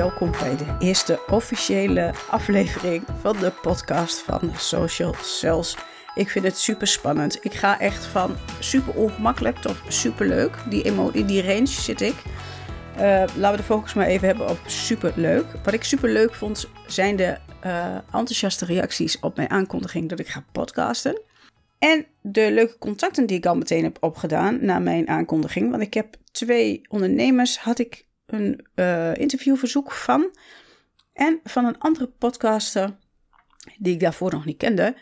welkom bij de eerste officiële aflevering van de podcast van Social Cells. Ik vind het super spannend. Ik ga echt van super ongemakkelijk tot super leuk. Die in die range zit ik. Uh, laten we de focus maar even hebben op super leuk. Wat ik super leuk vond zijn de uh, enthousiaste reacties op mijn aankondiging dat ik ga podcasten. En de leuke contacten die ik al meteen heb opgedaan na mijn aankondiging. Want ik heb twee ondernemers, had ik een uh, interviewverzoek van. En van een andere podcaster, die ik daarvoor nog niet kende.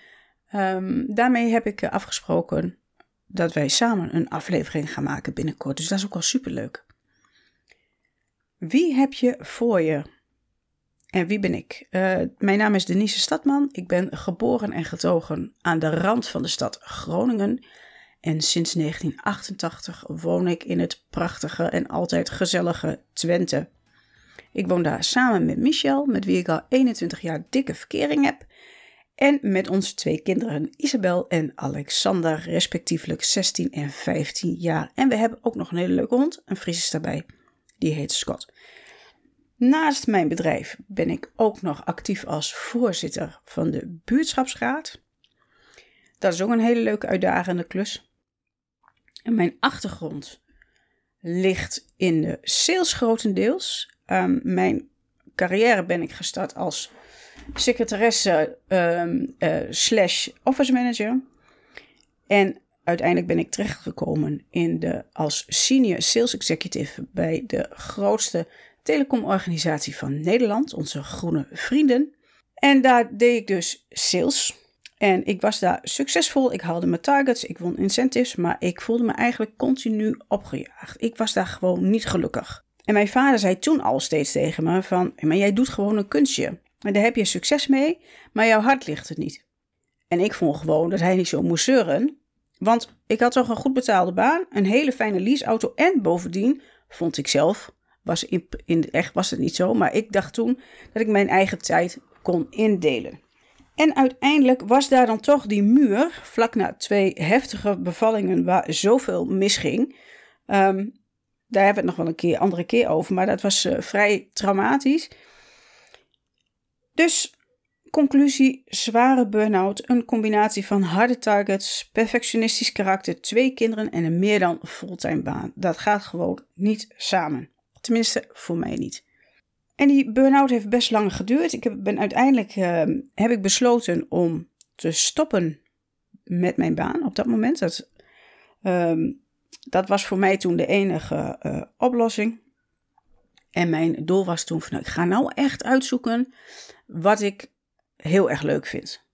Um, daarmee heb ik afgesproken dat wij samen een aflevering gaan maken binnenkort. Dus dat is ook al super leuk. Wie heb je voor je? En wie ben ik? Uh, mijn naam is Denise Stadman. Ik ben geboren en getogen aan de rand van de stad Groningen. En sinds 1988 woon ik in het prachtige en altijd gezellige Twente. Ik woon daar samen met Michel, met wie ik al 21 jaar dikke verkering heb. En met onze twee kinderen Isabel en Alexander, respectievelijk 16 en 15 jaar. En we hebben ook nog een hele leuke hond, een Fries daarbij. Die heet Scott. Naast mijn bedrijf ben ik ook nog actief als voorzitter van de buurtschapsraad. Dat is ook een hele leuke uitdagende klus. En mijn achtergrond ligt in de sales grotendeels. Um, mijn carrière ben ik gestart als secretaresse um, uh, slash office manager. En uiteindelijk ben ik terechtgekomen in de, als senior sales executive bij de grootste telecomorganisatie van Nederland, onze groene vrienden. En daar deed ik dus sales. En ik was daar succesvol. Ik haalde mijn targets, ik won incentives, maar ik voelde me eigenlijk continu opgejaagd. Ik was daar gewoon niet gelukkig. En mijn vader zei toen al steeds tegen me van, maar jij doet gewoon een kunstje. En daar heb je succes mee, maar jouw hart ligt er niet. En ik vond gewoon dat hij niet zo moest zeuren. Want ik had toch een goed betaalde baan, een hele fijne leaseauto en bovendien vond ik zelf was in, in echt was het niet zo, maar ik dacht toen dat ik mijn eigen tijd kon indelen. En uiteindelijk was daar dan toch die muur, vlak na twee heftige bevallingen waar zoveel misging. Um, daar hebben we het nog wel een keer, andere keer over, maar dat was uh, vrij traumatisch. Dus conclusie, zware burn-out, een combinatie van harde targets, perfectionistisch karakter, twee kinderen en een meer dan fulltime baan. Dat gaat gewoon niet samen. Tenminste, voor mij niet. En die burn-out heeft best lang geduurd. Ik heb, ben uiteindelijk uh, heb ik besloten om te stoppen met mijn baan op dat moment. Dat, uh, dat was voor mij toen de enige uh, oplossing. En mijn doel was toen van, nou, ik ga nou echt uitzoeken wat ik heel erg leuk vind.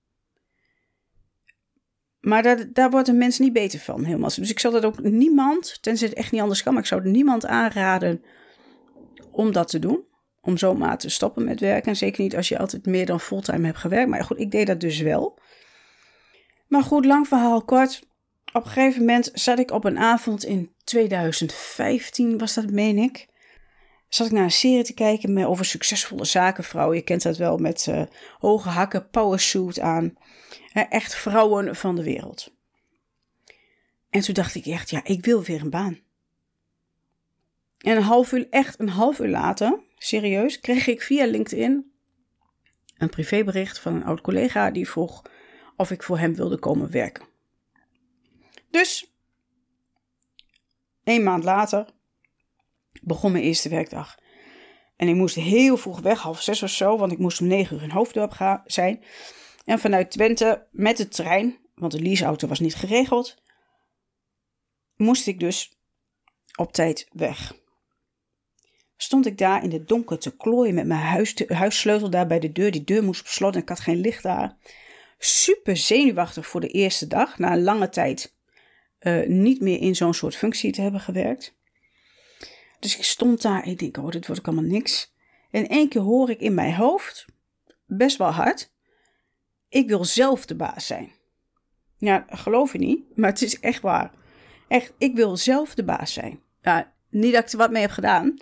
Maar dat, daar wordt een mens niet beter van, helemaal. Dus ik zal dat ook niemand, tenzij het echt niet anders kan, maar ik zou niemand aanraden om dat te doen. Om zomaar te stoppen met werken. En zeker niet als je altijd meer dan fulltime hebt gewerkt. Maar goed, ik deed dat dus wel. Maar goed, lang verhaal kort. Op een gegeven moment zat ik op een avond in 2015, was dat, meen ik. Zat ik naar een serie te kijken over succesvolle zakenvrouwen. Je kent dat wel met uh, hoge hakken, powersuit aan. echt vrouwen van de wereld. En toen dacht ik echt, ja, ik wil weer een baan. En een half uur, echt een half uur later, serieus, kreeg ik via LinkedIn een privébericht van een oud collega die vroeg of ik voor hem wilde komen werken. Dus, een maand later begon mijn eerste werkdag. En ik moest heel vroeg weg, half zes of zo, want ik moest om negen uur in Hoofddorp gaan, zijn. En vanuit Twente met de trein, want de leaseauto was niet geregeld, moest ik dus op tijd weg stond ik daar in het donker te klooien met mijn huis, huissleutel daar bij de deur. Die deur moest op slot en ik had geen licht daar. Super zenuwachtig voor de eerste dag, na een lange tijd uh, niet meer in zo'n soort functie te hebben gewerkt. Dus ik stond daar en ik denk, oh, dit wordt ook allemaal niks. En één keer hoor ik in mijn hoofd, best wel hard, ik wil zelf de baas zijn. Ja, geloof je niet, maar het is echt waar. Echt, ik wil zelf de baas zijn. Ja, niet dat ik er wat mee heb gedaan,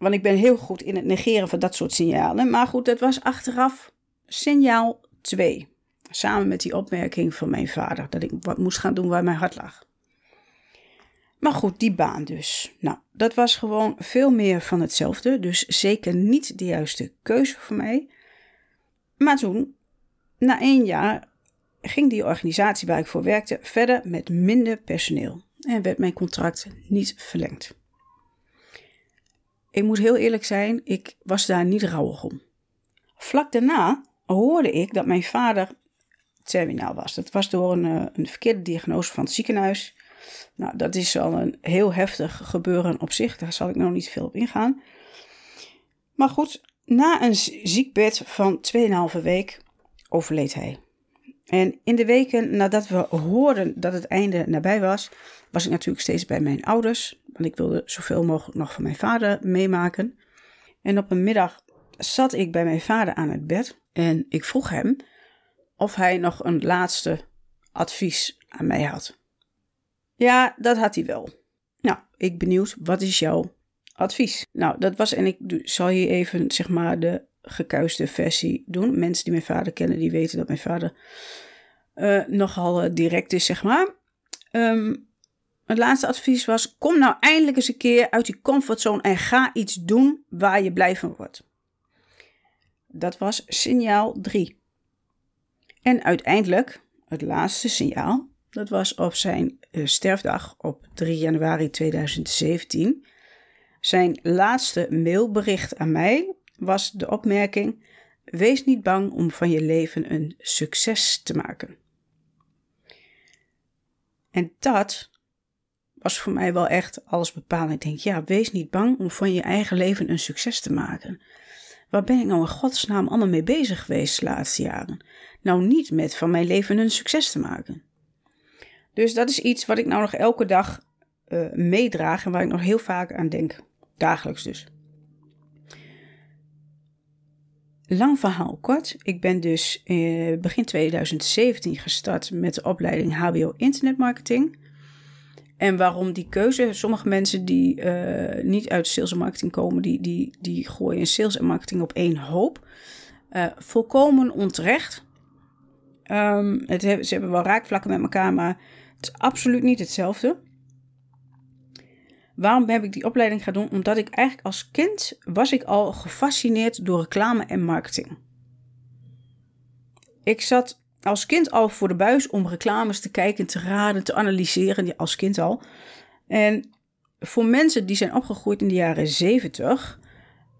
want ik ben heel goed in het negeren van dat soort signalen. Maar goed, dat was achteraf signaal 2. Samen met die opmerking van mijn vader dat ik wat moest gaan doen waar mijn hart lag. Maar goed, die baan dus. Nou, dat was gewoon veel meer van hetzelfde. Dus zeker niet de juiste keuze voor mij. Maar toen, na één jaar, ging die organisatie waar ik voor werkte verder met minder personeel. En werd mijn contract niet verlengd. Ik moet heel eerlijk zijn, ik was daar niet rouwig om. Vlak daarna hoorde ik dat mijn vader terminaal was. Dat was door een, eh, een verkeerde diagnose van het ziekenhuis. Nou, dat is al een heel heftig gebeuren op zich. Daar zal ik nou niet veel op ingaan. Maar goed, na een ziekbed van 2,5 week overleed hij. En in de weken nadat we hoorden dat het einde nabij was, was ik natuurlijk steeds bij mijn ouders. Want ik wilde zoveel mogelijk nog van mijn vader meemaken. En op een middag zat ik bij mijn vader aan het bed en ik vroeg hem of hij nog een laatste advies aan mij had. Ja, dat had hij wel. Nou, ik benieuwd, wat is jouw advies? Nou, dat was, en ik zal hier even, zeg maar, de gekuiste versie doen. Mensen die mijn vader kennen, die weten dat mijn vader uh, nogal uh, direct is, zeg maar. Um, het laatste advies was: kom nou eindelijk eens een keer uit die comfortzone en ga iets doen waar je blij van wordt. Dat was signaal 3. En uiteindelijk, het laatste signaal, dat was op zijn uh, sterfdag op 3 januari 2017. Zijn laatste mailbericht aan mij was de opmerking: Wees niet bang om van je leven een succes te maken. En dat was voor mij wel echt alles bepalend. Ik denk, ja, wees niet bang om van je eigen leven een succes te maken. Waar ben ik nou in godsnaam allemaal mee bezig geweest de laatste jaren? Nou, niet met van mijn leven een succes te maken. Dus dat is iets wat ik nou nog elke dag uh, meedraag en waar ik nog heel vaak aan denk. Dagelijks dus. Lang verhaal kort. Ik ben dus uh, begin 2017 gestart met de opleiding HBO Internet Marketing. En waarom die keuze? Sommige mensen die uh, niet uit sales en marketing komen, die, die, die gooien sales en marketing op één hoop. Uh, volkomen onterecht. Um, het, ze hebben wel raakvlakken met elkaar, maar het is absoluut niet hetzelfde. Waarom heb ik die opleiding gaan doen? Omdat ik eigenlijk als kind was ik al gefascineerd door reclame en marketing. Ik zat als kind al voor de buis om reclames te kijken, te raden, te analyseren, als kind al. En voor mensen die zijn opgegroeid in de jaren 70,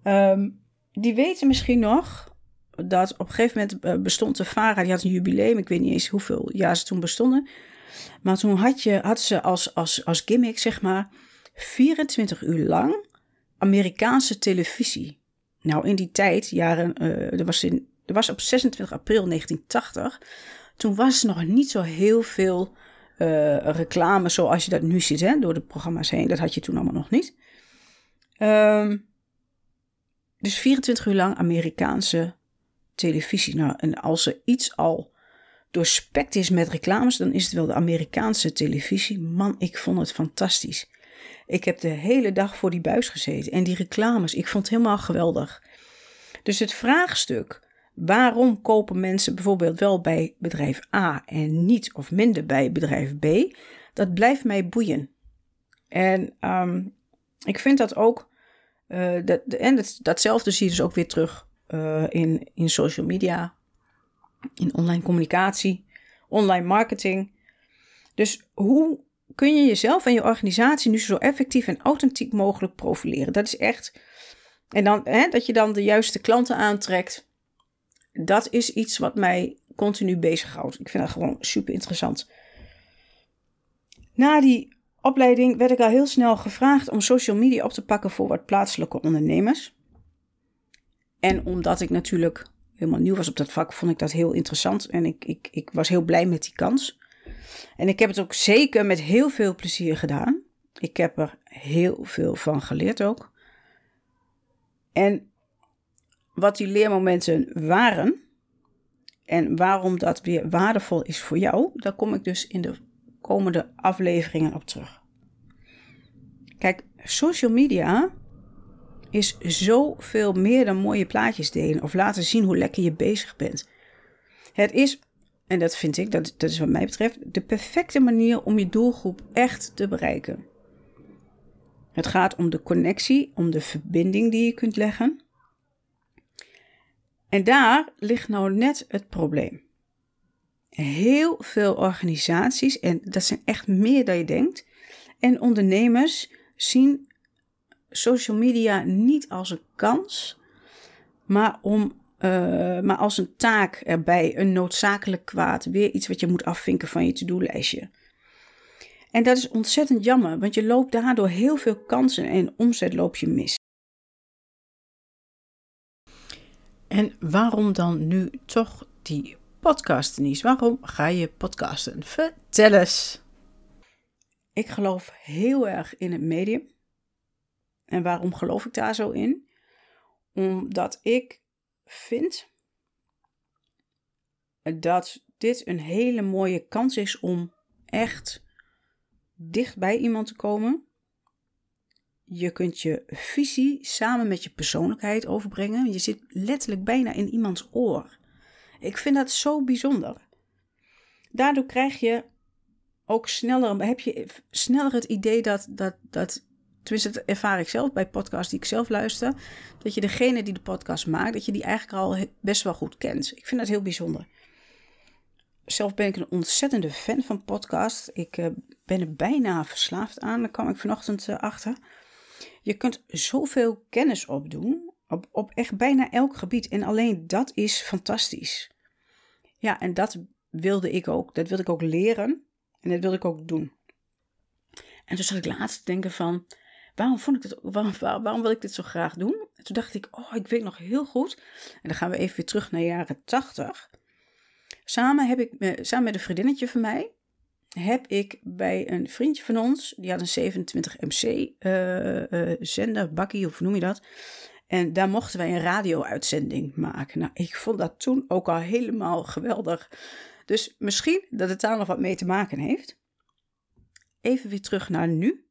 um, die weten misschien nog dat op een gegeven moment eh, bestond de VARA, die had een jubileum, ik weet niet eens hoeveel jaar ze toen bestonden. Maar toen had, je, had ze als, als, als gimmick, zeg maar, 24 uur lang Amerikaanse televisie. Nou, in die tijd, jaren, uh, er was in er was op 26 april 1980. Toen was er nog niet zo heel veel uh, reclame zoals je dat nu ziet, hè, door de programma's heen. Dat had je toen allemaal nog niet. Um, dus 24 uur lang Amerikaanse televisie. Nou, en als er iets al doorspekt is met reclames, dan is het wel de Amerikaanse televisie. Man, ik vond het fantastisch. Ik heb de hele dag voor die buis gezeten en die reclames, ik vond het helemaal geweldig. Dus het vraagstuk Waarom kopen mensen bijvoorbeeld wel bij bedrijf A en niet of minder bij bedrijf B? Dat blijft mij boeien. En um, ik vind dat ook. Uh, dat, en dat, datzelfde zie je dus ook weer terug uh, in, in social media, in online communicatie, online marketing. Dus hoe kun je jezelf en je organisatie nu zo effectief en authentiek mogelijk profileren? Dat is echt. En dan, hè, dat je dan de juiste klanten aantrekt dat is iets wat mij continu bezighoudt. Ik vind dat gewoon super interessant. Na die opleiding werd ik al heel snel gevraagd om social media op te pakken voor wat plaatselijke ondernemers. En omdat ik natuurlijk helemaal nieuw was op dat vak, vond ik dat heel interessant. En ik, ik, ik was heel blij met die kans. En ik heb het ook zeker met heel veel plezier gedaan. Ik heb er heel veel van geleerd ook. En wat die leermomenten waren en waarom dat weer waardevol is voor jou, daar kom ik dus in de komende afleveringen op terug. Kijk, social media is zoveel meer dan mooie plaatjes delen of laten zien hoe lekker je bezig bent. Het is, en dat vind ik, dat, dat is wat mij betreft, de perfecte manier om je doelgroep echt te bereiken. Het gaat om de connectie, om de verbinding die je kunt leggen. En daar ligt nou net het probleem. Heel veel organisaties, en dat zijn echt meer dan je denkt, en ondernemers zien social media niet als een kans, maar, om, uh, maar als een taak erbij, een noodzakelijk kwaad, weer iets wat je moet afvinken van je to-do-lijstje. En dat is ontzettend jammer, want je loopt daardoor heel veel kansen en omzet loop je mis. En waarom dan nu toch die podcast, Denise? Waarom ga je podcasten? Vertel eens. Ik geloof heel erg in het medium. En waarom geloof ik daar zo in? Omdat ik vind dat dit een hele mooie kans is om echt dicht bij iemand te komen. Je kunt je visie samen met je persoonlijkheid overbrengen. Je zit letterlijk bijna in iemands oor. Ik vind dat zo bijzonder. Daardoor krijg je ook sneller, heb je sneller het idee dat, dat, dat tenminste dat ervaar ik zelf bij podcasts die ik zelf luister, dat je degene die de podcast maakt, dat je die eigenlijk al best wel goed kent. Ik vind dat heel bijzonder. Zelf ben ik een ontzettende fan van podcasts. Ik uh, ben er bijna verslaafd aan, daar kwam ik vanochtend uh, achter. Je kunt zoveel kennis opdoen, op, op echt bijna elk gebied. En alleen dat is fantastisch. Ja, en dat wilde ik ook. Dat wilde ik ook leren. En dat wilde ik ook doen. En toen zat ik laatst te denken van, waarom, vond ik dit, waarom, wil ik dit zo graag doen? En toen dacht ik, oh, ik weet nog heel goed. En dan gaan we even weer terug naar jaren tachtig. Samen, heb ik, samen met een vriendinnetje van mij, heb ik bij een vriendje van ons, die had een 27 MC uh, uh, zender, bakkie of noem je dat. En daar mochten wij een radio-uitzending maken. Nou, ik vond dat toen ook al helemaal geweldig. Dus misschien dat het daar nog wat mee te maken heeft. Even weer terug naar nu.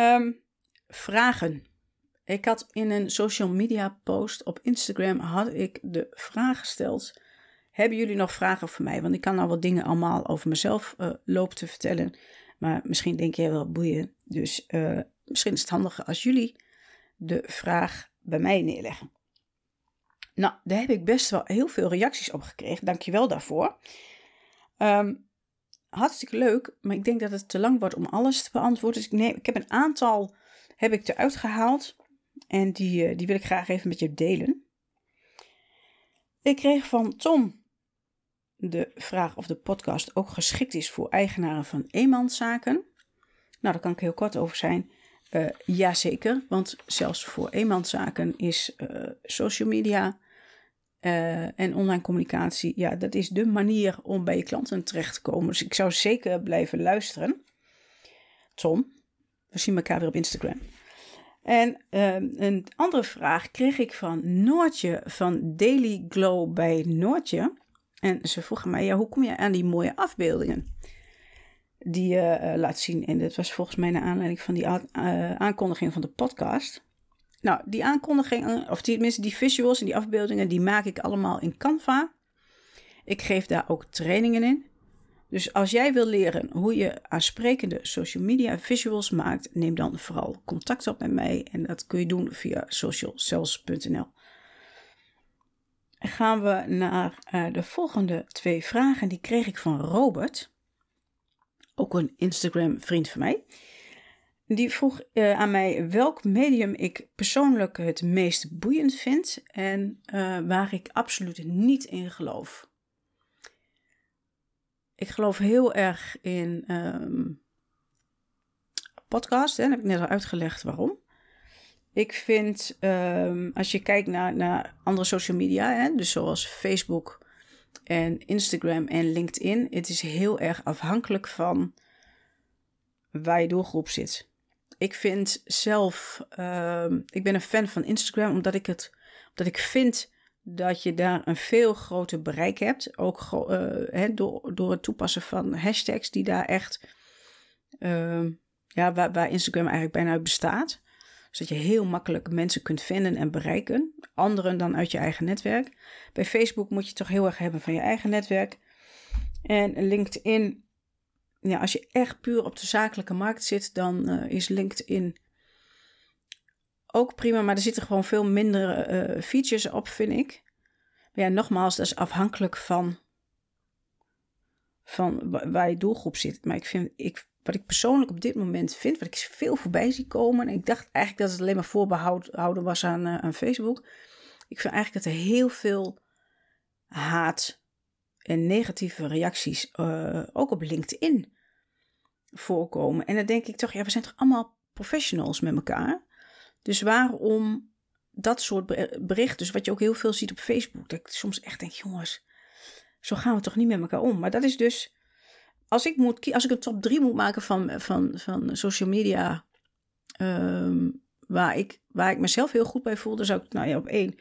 Um, vragen. Ik had in een social media post op Instagram had ik de vraag gesteld. Hebben jullie nog vragen voor mij? Want ik kan nou wat dingen allemaal over mezelf uh, lopen te vertellen. Maar misschien denk je wel boeien. Dus uh, misschien is het handiger als jullie de vraag bij mij neerleggen. Nou, daar heb ik best wel heel veel reacties op gekregen. Dankjewel daarvoor. Um, hartstikke leuk, maar ik denk dat het te lang wordt om alles te beantwoorden. Dus ik, neem, ik heb een aantal heb ik eruit gehaald en die, eh, die wil ik graag even met je delen. Ik kreeg van Tom de vraag of de podcast ook geschikt is voor eigenaren van eenmanszaken. Nou, daar kan ik heel kort over zijn. Uh, jazeker, want zelfs voor eenmanszaken is uh, social media uh, en online communicatie, ja, dat is de manier om bij je klanten terecht te komen. Dus ik zou zeker blijven luisteren. Tom, we zien elkaar weer op Instagram. En uh, een andere vraag kreeg ik van Noortje van Daily Glow bij Noortje. En ze vroeg mij, ja, hoe kom je aan die mooie afbeeldingen die je uh, laat zien? En dat was volgens mij naar aanleiding van die uh, aankondiging van de podcast. Nou, die aankondigingen, of die, tenminste die visuals en die afbeeldingen, die maak ik allemaal in Canva. Ik geef daar ook trainingen in. Dus als jij wil leren hoe je aansprekende social media visuals maakt, neem dan vooral contact op met mij. En dat kun je doen via socialcells.nl. Gaan we naar uh, de volgende twee vragen. Die kreeg ik van Robert, ook een Instagram vriend van mij. Die vroeg uh, aan mij welk medium ik persoonlijk het meest boeiend vind en uh, waar ik absoluut niet in geloof. Ik geloof heel erg in um, podcast, hè, dat heb ik net al uitgelegd waarom. Ik vind, um, als je kijkt naar, naar andere social media, hè, dus zoals Facebook en Instagram en LinkedIn, het is heel erg afhankelijk van waar je doelgroep zit ik vind zelf, uh, ik ben een fan van Instagram omdat ik het, omdat ik vind dat je daar een veel groter bereik hebt. Ook uh, door, door het toepassen van hashtags die daar echt, uh, ja, waar, waar Instagram eigenlijk bijna uit bestaat. Zodat je heel makkelijk mensen kunt vinden en bereiken. Anderen dan uit je eigen netwerk. Bij Facebook moet je toch heel erg hebben van je eigen netwerk. En LinkedIn ja, als je echt puur op de zakelijke markt zit, dan uh, is LinkedIn ook prima. Maar er zitten gewoon veel minder uh, features op, vind ik. Maar ja, nogmaals, dat is afhankelijk van, van waar je doelgroep zit. Maar ik vind, ik, wat ik persoonlijk op dit moment vind, wat ik veel voorbij zie komen. En ik dacht eigenlijk dat het alleen maar voorbehouden was aan, uh, aan Facebook. Ik vind eigenlijk dat er heel veel haat en negatieve reacties uh, ook op LinkedIn voorkomen. En dan denk ik toch, ja, we zijn toch allemaal professionals met elkaar. Dus waarom dat soort berichten, dus wat je ook heel veel ziet op Facebook, dat ik soms echt denk, jongens, zo gaan we toch niet met elkaar om. Maar dat is dus, als ik, moet, als ik een top 3 moet maken van, van, van social media, um, waar, ik, waar ik mezelf heel goed bij voel, dan zou ik, nou ja, op één,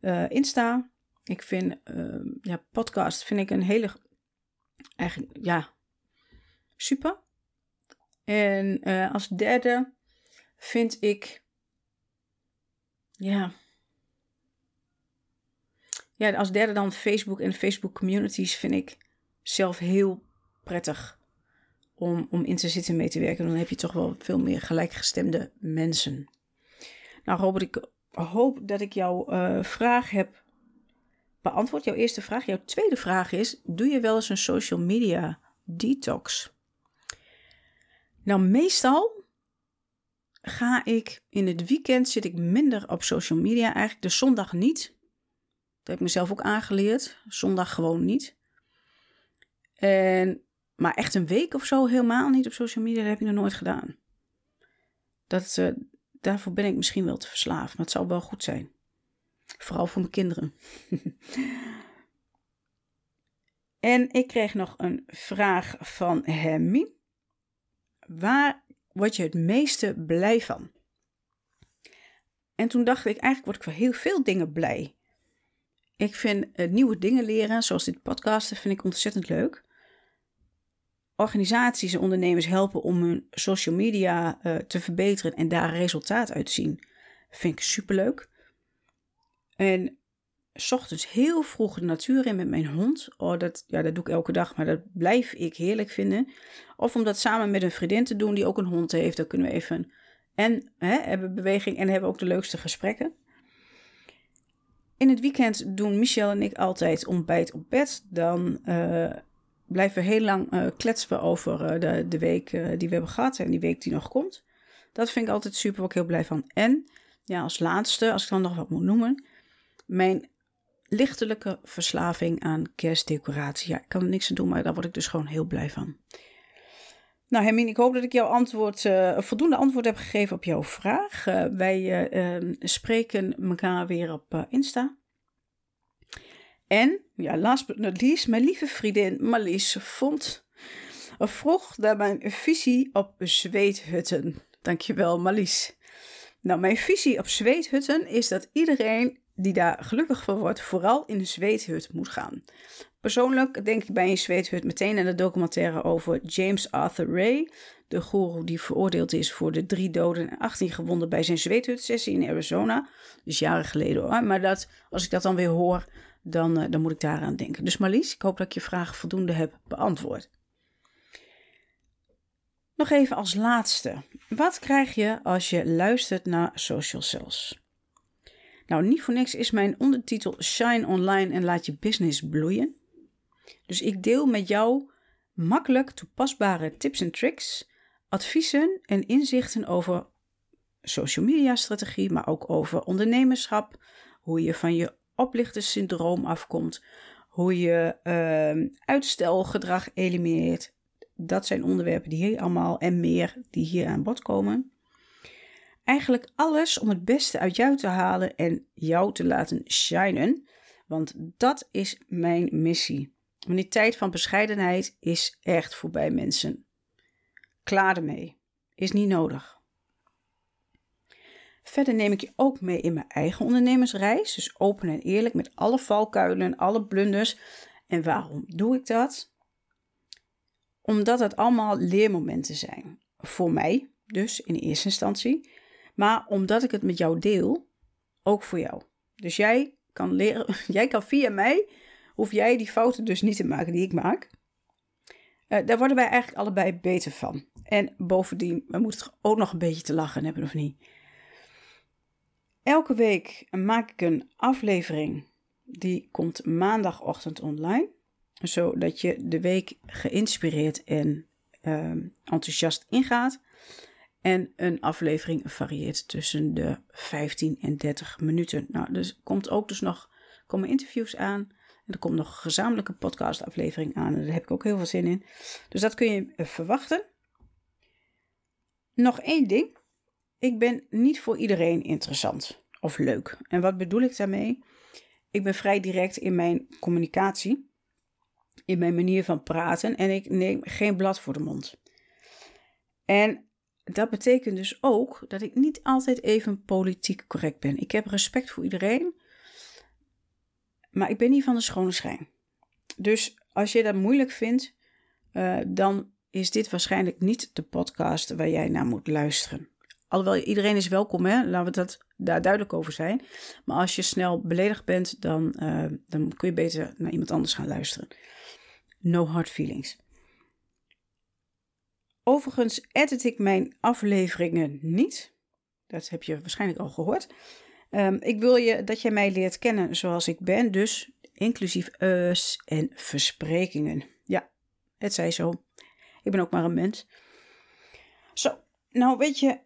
uh, Insta. Ik vind, uh, ja, podcast vind ik een hele, eigenlijk, ja, super. En uh, als derde vind ik ja. Ja, als derde dan Facebook en Facebook communities vind ik zelf heel prettig om, om in te zitten mee te werken. Dan heb je toch wel veel meer gelijkgestemde mensen. Nou, Robert, ik hoop dat ik jouw uh, vraag heb beantwoord. Jouw eerste vraag. Jouw tweede vraag is: Doe je wel eens een social media detox? Nou, meestal ga ik in het weekend zit ik minder op social media. Eigenlijk de zondag niet. Dat heb ik mezelf ook aangeleerd. Zondag gewoon niet. En, maar echt een week of zo helemaal niet op social media, dat heb ik nog nooit gedaan. Dat, uh, daarvoor ben ik misschien wel te verslaafd, maar het zou wel goed zijn. Vooral voor mijn kinderen. en ik kreeg nog een vraag van Hemmy. Waar word je het meeste blij van? En toen dacht ik, eigenlijk word ik voor heel veel dingen blij. Ik vind uh, nieuwe dingen leren, zoals dit podcasten, vind ik ontzettend leuk. Organisaties en ondernemers helpen om hun social media uh, te verbeteren en daar resultaat uit te zien. Vind ik superleuk. En ochtends heel vroeg de natuur in met mijn hond. Oh, dat, ja, dat doe ik elke dag, maar dat blijf ik heerlijk vinden. Of om dat samen met een vriendin te doen die ook een hond heeft. Dan kunnen we even en hè, hebben beweging en hebben ook de leukste gesprekken. In het weekend doen Michel en ik altijd ontbijt op bed. Dan uh, blijven we heel lang uh, kletsen over uh, de, de week die we hebben gehad en die week die nog komt. Dat vind ik altijd super, word ik heel blij van. En ja, als laatste, als ik dan nog wat moet noemen, mijn lichtelijke verslaving aan kerstdecoratie. Ja, ik kan er niks aan doen, maar daar word ik dus gewoon heel blij van. Nou, Hermine, ik hoop dat ik jouw antwoord, uh, voldoende antwoord heb gegeven op jouw vraag. Uh, wij uh, spreken elkaar weer op Insta. En, ja, last but not least, mijn lieve vriendin Marlies vond, vroeg naar mijn visie op zweethutten. Dankjewel, Marlies. Nou, mijn visie op zweethutten is dat iedereen die daar gelukkig van wordt, vooral in een zweethut moet gaan. Persoonlijk denk ik bij een zweethut meteen aan de documentaire over James Arthur Ray, de guru die veroordeeld is voor de drie doden en 18 gewonden bij zijn zweethutsessie in Arizona. Dus jaren geleden hoor. Maar dat, als ik dat dan weer hoor, dan, uh, dan moet ik daaraan denken. Dus Marlies, ik hoop dat ik je vraag voldoende heb beantwoord. Nog even als laatste. Wat krijg je als je luistert naar Social Cells? Nou, niet voor niks is mijn ondertitel Shine Online en laat je business bloeien. Dus ik deel met jou makkelijk toepasbare tips en tricks, adviezen en inzichten over social media strategie, maar ook over ondernemerschap, hoe je van je oplichterssyndroom afkomt, hoe je uh, uitstelgedrag elimineert. Dat zijn onderwerpen die hier allemaal en meer die hier aan bod komen. Eigenlijk alles om het beste uit jou te halen en jou te laten shinen, want dat is mijn missie. Want die tijd van bescheidenheid is echt voorbij, mensen. Klaar ermee. Is niet nodig. Verder neem ik je ook mee in mijn eigen ondernemersreis. Dus open en eerlijk met alle valkuilen, alle blunders. En waarom doe ik dat? Omdat het allemaal leermomenten zijn. Voor mij dus in eerste instantie. Maar omdat ik het met jou deel, ook voor jou. Dus jij kan leren, jij kan via mij, hoef jij die fouten dus niet te maken die ik maak. Uh, daar worden wij eigenlijk allebei beter van. En bovendien, we moeten ook nog een beetje te lachen hebben, of niet? Elke week maak ik een aflevering. Die komt maandagochtend online. Zodat je de week geïnspireerd en uh, enthousiast ingaat. En een aflevering varieert tussen de 15 en 30 minuten. Nou, dus komt ook dus nog komen interviews aan. En er komt nog een gezamenlijke podcastaflevering aan. En daar heb ik ook heel veel zin in. Dus dat kun je eh, verwachten. Nog één ding. Ik ben niet voor iedereen interessant of leuk. En wat bedoel ik daarmee? Ik ben vrij direct in mijn communicatie, in mijn manier van praten en ik neem geen blad voor de mond. En dat betekent dus ook dat ik niet altijd even politiek correct ben. Ik heb respect voor iedereen, maar ik ben niet van de schone schijn. Dus als je dat moeilijk vindt, uh, dan is dit waarschijnlijk niet de podcast waar jij naar moet luisteren. Alhoewel iedereen is welkom, hè? laten we dat daar duidelijk over zijn. Maar als je snel beledigd bent, dan, uh, dan kun je beter naar iemand anders gaan luisteren. No hard feelings. Overigens edit ik mijn afleveringen niet. Dat heb je waarschijnlijk al gehoord. Um, ik wil je dat jij mij leert kennen zoals ik ben, dus inclusief us en versprekingen. Ja, het zij zo. Ik ben ook maar een mens. Zo, nou weet je,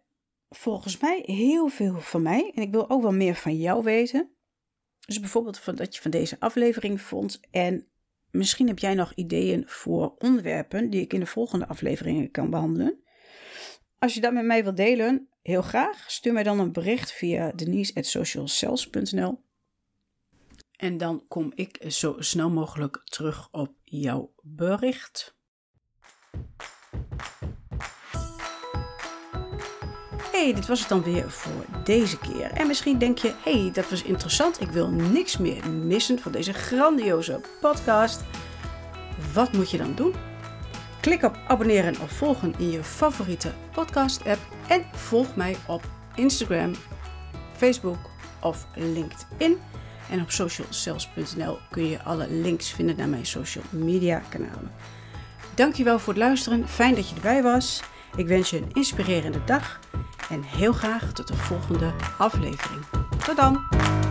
volgens mij heel veel van mij. En ik wil ook wel meer van jou weten. Dus bijvoorbeeld van, dat je van deze aflevering vond. En misschien heb jij nog ideeën voor onderwerpen die ik in de volgende afleveringen kan behandelen. Als je dat met mij wilt delen, heel graag. Stuur mij dan een bericht via denise.socialcells.nl. En dan kom ik zo snel mogelijk terug op jouw bericht. Hey, dit was het dan weer voor deze keer. En misschien denk je, hey, dat was interessant. Ik wil niks meer missen van deze grandioze podcast. Wat moet je dan doen? Klik op abonneren of volgen in je favoriete podcast-app. En volg mij op Instagram, Facebook of LinkedIn. En op socialcells.nl kun je alle links vinden naar mijn social media kanalen. Dankjewel voor het luisteren. Fijn dat je erbij was. Ik wens je een inspirerende dag en heel graag tot de volgende aflevering. Tot dan!